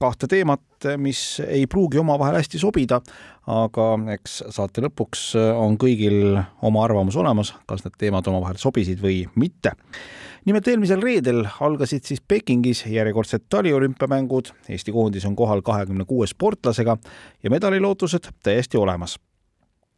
kahte teemat, mis ei pruugi omavahel hästi sobida, aga eks saate lõpuks on kõigil oma arvamus olemas, kas need teemad omavahel sobisid või mitte. nimelt eelmisel reedel algasid siis Pekingis järjekordsed taliolümpiamängud, Eesti koondis on kohal kahekümne kuue sportlasega ja medalilootused täiesti olemas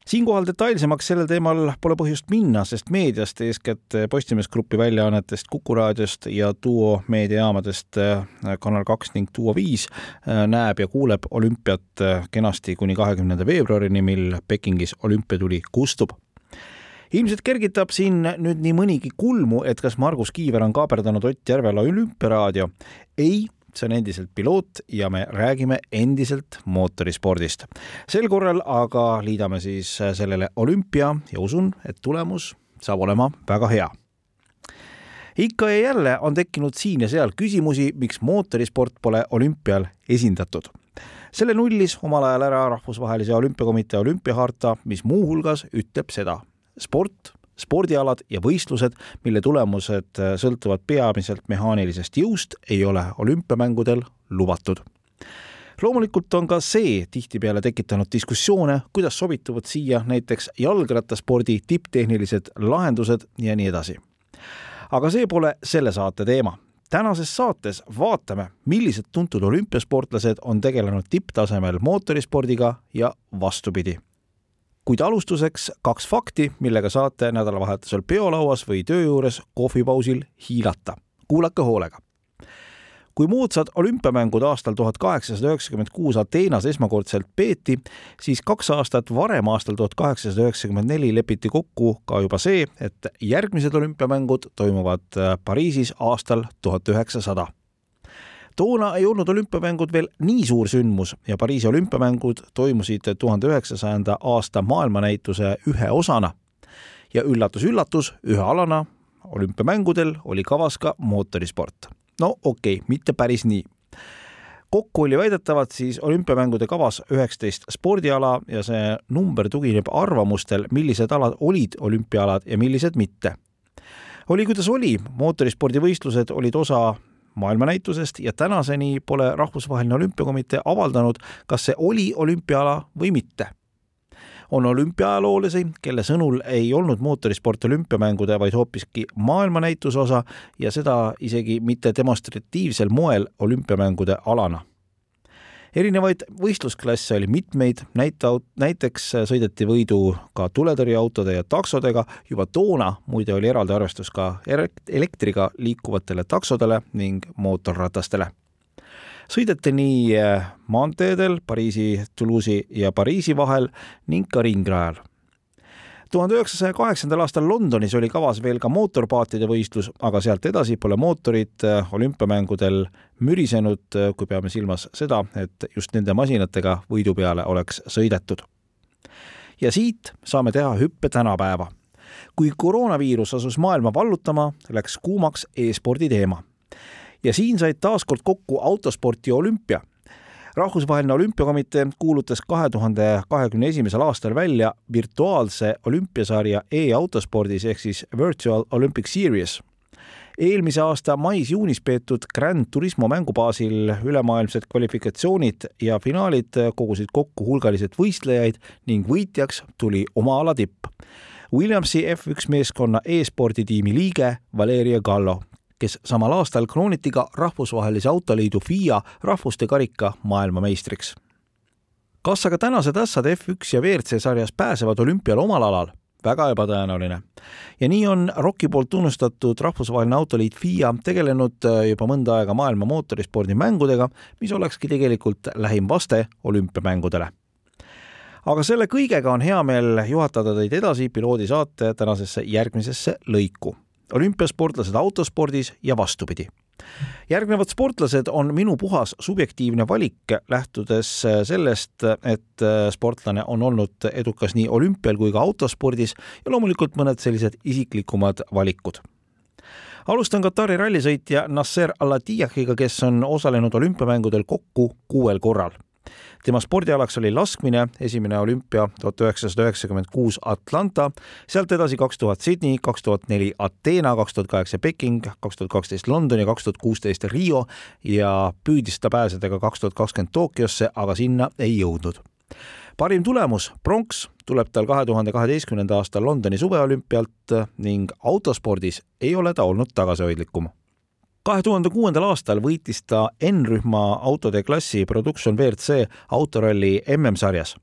siinkohal detailsemaks sellel teemal pole põhjust minna, sest meediast, eeskätt Postimees Grupi väljaannetest, Kuku raadiost ja Duo meediajaamadest äh, Kanal kaks ning Duo viis äh, näeb ja kuuleb olümpiat äh, kenasti kuni kahekümnenda veebruarini, mil Pekingis olümpiatuli kustub ilmselt kergitab siin nüüd nii mõnigi kulmu, et kas Margus Kiiver on kaaperdanud Ott Järvela olümpiaraadio. ei, see on endiselt piloot ja me räägime endiselt mootorispordist. sel korral aga liidame siis sellele olümpia ja usun, et tulemus saab olema väga hea ikka ja jälle on tekkinud siin ja seal küsimusi, miks mootorisport pole olümpial esindatud. selle nullis omal ajal ära Rahvusvahelise Olümpiakomitee olümpiaharta, mis muuhulgas ütleb seda. sport spordialad ja võistlused, mille tulemused äh, sõltuvad peamiselt mehaanilisest jõust, ei ole olümpiamängudel lubatud loomulikult on ka see tihtipeale tekitanud diskussioone, kuidas sobituvad siia näiteks jalgrattaspordi tipptehnilised lahendused ja nii edasi. aga see pole selle saate teema. tänases saates vaatame, millised tuntud olümpiasportlased on tegelenud tipptasemel mootorispordiga ja vastupidi kuid alustuseks kaks fakti, millega saate nädalavahetusel peolauas või töö juures kohvipausil hiilata. kuulake hoolega. kui moodsad olümpiamängud aastal tuhat kaheksasada üheksakümmend kuus Ateenas esmakordselt peeti, siis kaks aastat varem, aastal tuhat kaheksasada üheksakümmend neli lepiti kokku ka juba see, et järgmised olümpiamängud toimuvad Pariisis aastal tuhat üheksasada toona ei olnud olümpiamängud veel nii suur sündmus ja Pariisi olümpiamängud toimusid tuhande üheksasajanda aasta maailmanäituse ühe osana. ja üllatus-üllatus, ühe alana olümpiamängudel oli kavas ka mootorisport. no okei okay,, mitte päris nii kokku oli väidetavalt siis olümpiamängude kavas üheksateist spordiala ja see number tugineb arvamustel, millised alad olid olümpiaalad ja millised mitte. oli kuidas oli, mootorispordivõistlused olid osa maailmanäitusest ja tänaseni pole Rahvusvaheline Olümpiakomitee avaldanud, kas see oli olümpiaala või mitte. on olümpiaajaloolasi, kelle sõnul ei olnud mootorisport olümpiamängude, vaid hoopiski maailmanäituse osa ja seda isegi mitte demonstratiivsel moel olümpiamängude alana erinevaid võistlusklasse oli mitmeid, näite-, näiteks sõideti võidu ka tuletõrjeautode ja taksodega, juba toona muide oli eraldi arvestus ka elektriga liikuvatele taksodele ning mootorratastele. sõideti nii eh, maanteedel Pariisi, Toulouse'i ja Pariisi vahel ning ka ringrajal tuhande üheksasaja kaheksandal aastal Londonis oli kavas veel ka mootorpaatide võistlus, aga sealt edasi pole mootorid äh, olümpiamängudel mürisenud, äh, kui peame silmas seda, et just nende masinatega võidu peale oleks sõidetud. ja siit saame teha hüppe tänapäeva. kui koroonaviirus asus maailma vallutama, läks kuumaks e-spordi teema. ja siin said taas kord kokku autosport ja olümpia rahvusvaheline olümpiakomitee kuulutas kahe tuhande kahekümne esimesel aastal välja virtuaalse olümpiasarja e-autospordis ehk siis Virtual Olympic Series eelmise aasta mais-juunis peetud Grand Turismo mängubaasil ülemaailmsed kvalifikatsioonid ja finaalid kogusid kokku hulgaliselt võistlejaid ning võitjaks tuli oma ala tipp. Williamsi F1 meeskonna e-sporditiimi liige Valeria Gallo kes samal aastal krooniti ka Rahvusvahelise Autoliidu FIA rahvuste karika maailmameistriks. kas aga tänased ässad F1 ja WRC sarjas pääsevad olümpiale omal alal? väga ebatõenäoline. ja nii on ROK-i poolt tunnustatud Rahvusvaheline Autoliit FIA tegelenud äh, juba mõnda aega maailma mootorispordimängudega, mis olekski tegelikult lähim vaste olümpiamängudele aga selle kõigega on hea meel juhatada teid edasi piloodisaate tänasesse järgmisesse lõiku olümpiasportlased autospordis ja vastupidi. Järgnevad sportlased on minu puhas subjektiivne valik, lähtudes sellest, et sportlane on olnud edukas nii olümpial kui ka autospordis ja loomulikult mõned sellised isiklikumad valikud. Alustan Katari rallisõitja Nasser Al-Attiyah'iga, kes on osalenud olümpiamängudel kokku kuuel korral tema spordialaks oli laskmine, esimene olümpia tuhat üheksasada üheksakümmend kuus Atlanta, sealt edasi kaks tuhat Sydney, kaks tuhat neli Ateena, kaks tuhat kaheksa Peking, kaks tuhat kaksteist London ja kaks tuhat kuusteist Rio ja püüdis ta pääseda ka kaks tuhat kakskümmend Tokyosse, aga sinna ei jõudnud. Parim tulemus, pronks, tuleb tal kahe tuhande kaheteistkümnenda aasta Londoni suveolümpialt ning autospordis ei ole ta olnud tagasihoidlikum kahe tuhande kuuendal aastal võitis ta N-rühma autode klassi Production WRC autoralli MM-sarjas.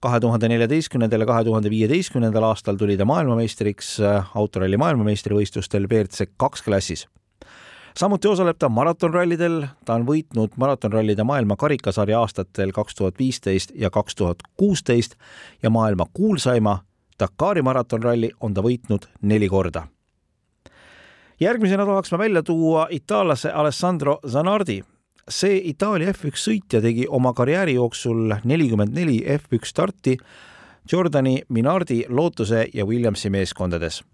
kahe tuhande neljateistkümnendal ja kahe tuhande viieteistkümnendal aastal tuli ta maailmameistriks autoralli maailmameistrivõistlustel WRC kaks klassis samuti osaleb ta maratonrallidel, ta on võitnud maratonrallide maailma karikasarja aastatel kaks tuhat viisteist ja kaks tuhat kuusteist ja maailma kuulsaima Dakari maratonralli on ta võitnud neli korda järgmisena tahaks ma välja tuua itaallase Alessandro Zanardi. see Itaalia F1 sõitja tegi oma karjääri jooksul nelikümmend neli F1 starti Jordani, Minardi, Lootuse ja Williamsi meeskondades.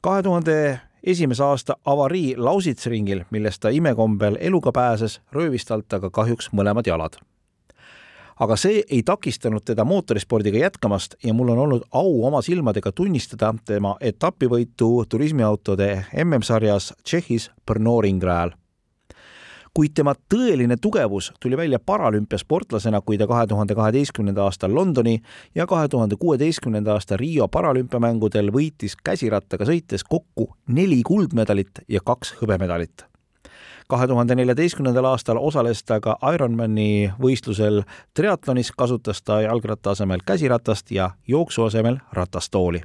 kahe tuhande esimese aasta avarii Lausitsa-ringil, millest ta imekombel eluga pääses, röövis talt aga kahjuks mõlemad jalad aga see ei takistanud teda mootorispordiga jätkamast ja mul on olnud au oma silmadega tunnistada tema etapivõitu turismiautode MM-sarjas Tšehhis Brno ringrajal. Kuid tema tõeline tugevus tuli välja paralümpiasportlasena, kui ta kahe tuhande kaheteistkümnenda aasta Londoni ja kahe tuhande kuueteistkümnenda aasta Riio paralümpiamängudel võitis käsirattaga sõites kokku neli kuldmedalit ja kaks hõbemedalit kahe tuhande neljateistkümnendal aastal osales ta ka Ironmani võistlusel triatlonis, kasutas ta jalgratta asemel käsiratast ja jooksu asemel ratastooli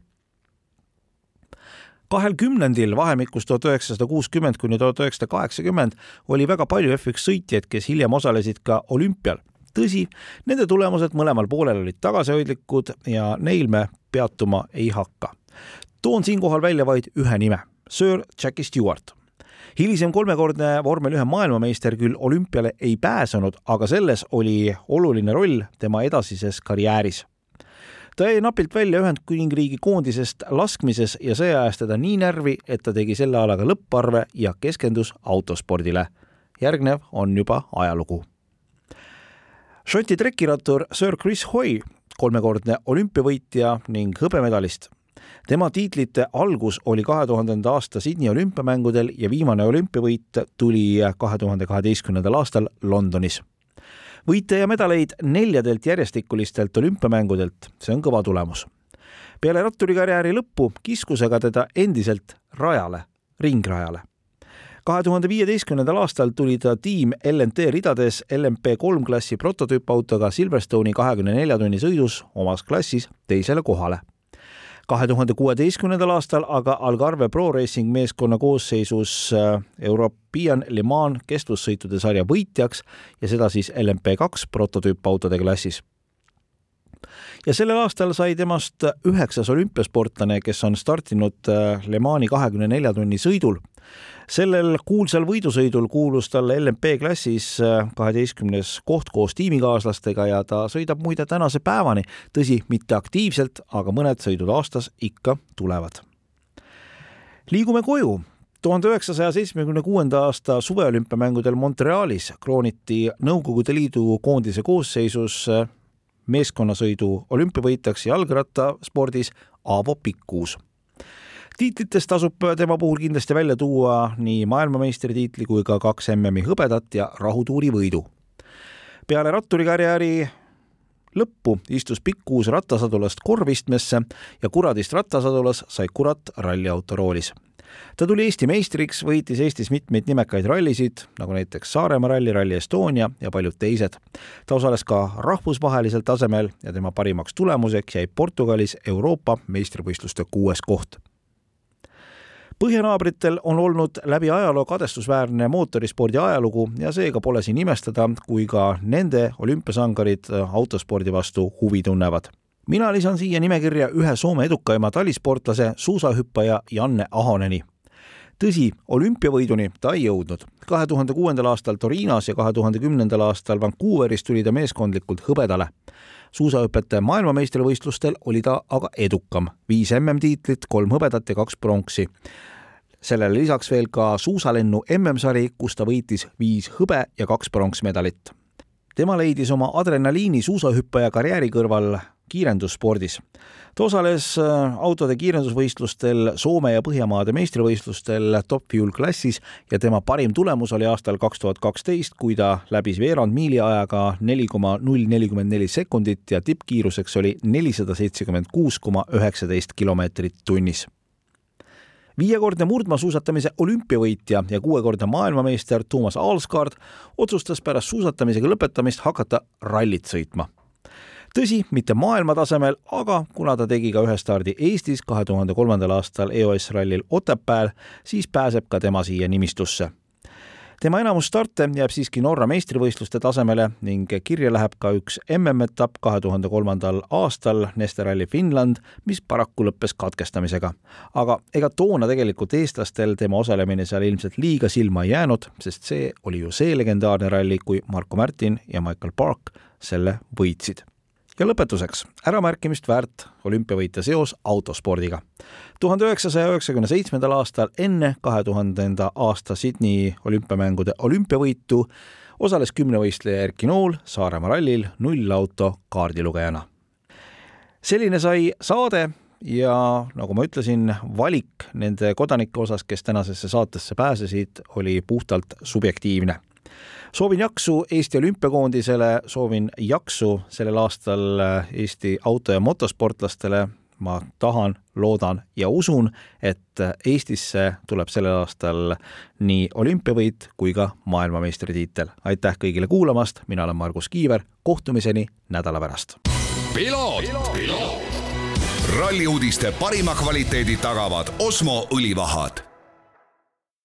kahel kümnendil vahemikus tuhat üheksasada kuuskümmend kuni tuhat üheksasada kaheksakümmend oli väga palju F1 sõitjaid, kes hiljem osalesid ka olümpial. tõsi, nende tulemused mõlemal poolel olid tagasihoidlikud ja neil me peatuma ei hakka. toon siinkohal välja vaid ühe nime, Sir Jackie Stewart hilisem kolmekordne vormel ühe maailmameister küll olümpiale ei pääsenud, aga selles oli oluline roll tema edasises karjääris ta jäi napilt välja Ühendkuningriigi koondisest laskmises ja see ajas teda nii närvi, et ta tegi selle alaga lõpparve ja keskendus autospordile. järgnev on juba ajalugu. Šoti trekirattur Sir Chris Hoy, kolmekordne olümpiavõitja ning hõbemedalist, tema tiitlite algus oli kahe tuhandenda aasta Sydney olümpiamängudel ja viimane olümpiavõit tuli kahe tuhande kaheteistkümnendal aastal Londonis. võite ja medaleid neljadelt järjestikulistelt olümpiamängudelt, see on kõva tulemus. peale ratturikarjääri lõppu kiskus aga teda endiselt rajale, ringrajale kahe tuhande viieteistkümnendal aastal tuli ta tiim LNT ridades LMP kolm klassi prototüüpautoga Silverstone'i kahekümne nelja tunni sõidus omas klassis teisele kohale kahe tuhande kuueteistkümnendal aastal aga Algarve Pro Racing meeskonna koosseisus äh, European Le Mans kestvussõitude sarja võitjaks ja seda siis LMP2 prototüüpautode klassis ja sellel aastal sai temast üheksas olümpiasportlane, kes on startinud äh, Le Mani kahekümne nelja tunni sõidul. Sellel kuulsal võidusõidul kuulus talle LMP klassis äh, kaheteistkümnes koht koos tiimikaaslastega ja ta sõidab muide tänase päevani, tõsi, mitte aktiivselt, aga mõned sõidud aastas ikka tulevad. liigume koju. tuhande üheksasaja seitsmekümne kuuenda aasta suveolümpiamängudel Montrealis krooniti Nõukogude Liidu koondise koosseisus äh, meeskonnasõidu olümpiavõitjaks jalgrattaspordis Aavo Pikkuus tiitlitest tasub tema puhul kindlasti välja tuua nii maailmameistritiitli kui ka kaks MM-i hõbedat ja rahutuuri võidu. peale ratturikarjääri lõppu istus Pikkuus rattasadulast korvistmesse ja kuradist rattasadulas sai kurat ralliauto roolis. Ta tuli Eesti meistriks, võitis Eestis mitmeid nimekaid rallisid, nagu näiteks Saaremaa ralli, Rally Estonia ja paljud teised. ta osales ka rahvusvahelisel tasemel ja tema parimaks tulemuseks jäi Portugalis Euroopa meistrivõistluste kuues koht põhjanaabritel on olnud läbi ajaloo kadestusväärne mootorispordi ajalugu ja seega pole siin imestada, kui ka nende olümpiasangarid autospordi vastu huvi tunnevad. Mina lisan siia nimekirja ühe Soome edukaima talisportlase, suusahüppaja Janne Ahoneni. tõsi, olümpiavõiduni ta ei jõudnud. kahe tuhande kuuendal aastal Torinos ja kahe tuhande kümnendal aastal Vancouveris tuli ta meeskondlikult hõbedale. suusahüpete maailmameistrivõistlustel oli ta aga edukam, viis MM-tiitlit, kolm hõbedat ja kaks pronksi sellele lisaks veel ka suusalennu MM-sari, kus ta võitis viis hõbe ja kaks pronksmedalit. tema leidis oma adrenaliini suusahüppaja karjääri kõrval kiirendusspordis. ta osales äh, autode kiirendusvõistlustel Soome ja Põhjamaade meistrivõistlustel Top Fuel klassis ja tema parim tulemus oli aastal kaks tuhat kaksteist, kui ta läbis veerand miili ajaga neli koma null nelikümmend neli sekundit ja tippkiiruseks oli nelisada seitsekümmend kuus koma üheksateist kilomeetrit tunnis viiekordne murdmaasuusatamise olümpiavõitja ja kuuekordne maailmameister Toomas Alskard otsustas pärast suusatamisega lõpetamist hakata rallit sõitma tõsi, mitte maailmatasemel, aga kuna ta tegi ka ühe stardi Eestis kahe tuhande kolmandal aastal EOS rallil Otepääl, siis pääseb ka tema siia nimistusse tema enamus starte jääb siiski Norra meistrivõistluste tasemele ning kirja läheb ka üks MM-etapp kahe tuhande kolmandal aastal Neste Rally Finland, mis paraku lõppes katkestamisega. aga ega toona tegelikult eestlastel tema osalemine seal ilmselt liiga silma ei jäänud, sest see oli ju see legendaarne ralli, kui Marko Märtin ja Michael Park selle võitsid ja lõpetuseks äramärkimist väärt olümpiavõitja seos autospordiga. tuhande üheksasaja üheksakümne seitsmendal aastal enne kahe tuhandenda aasta Sydney olümpiamängude olümpiavõitu osales kümnevõistleja Erki Nool Saaremaa rallil nullauto kaardilugejana. selline sai saade ja nagu ma ütlesin, valik nende kodanike osas, kes tänasesse saatesse pääsesid, oli puhtalt subjektiivne soovin jaksu Eesti olümpiakoondisele, soovin jaksu sellel aastal äh, Eesti auto- ja motosportlastele, ma tahan, loodan ja usun, et äh, Eestisse tuleb sellel aastal nii olümpiavõit kui ka maailmameistritiitel. aitäh kõigile kuulamast, mina olen Margus Kiiver, kohtumiseni nädala pärast. ralli uudiste parima kvaliteedi tagavad Osmo õlivahad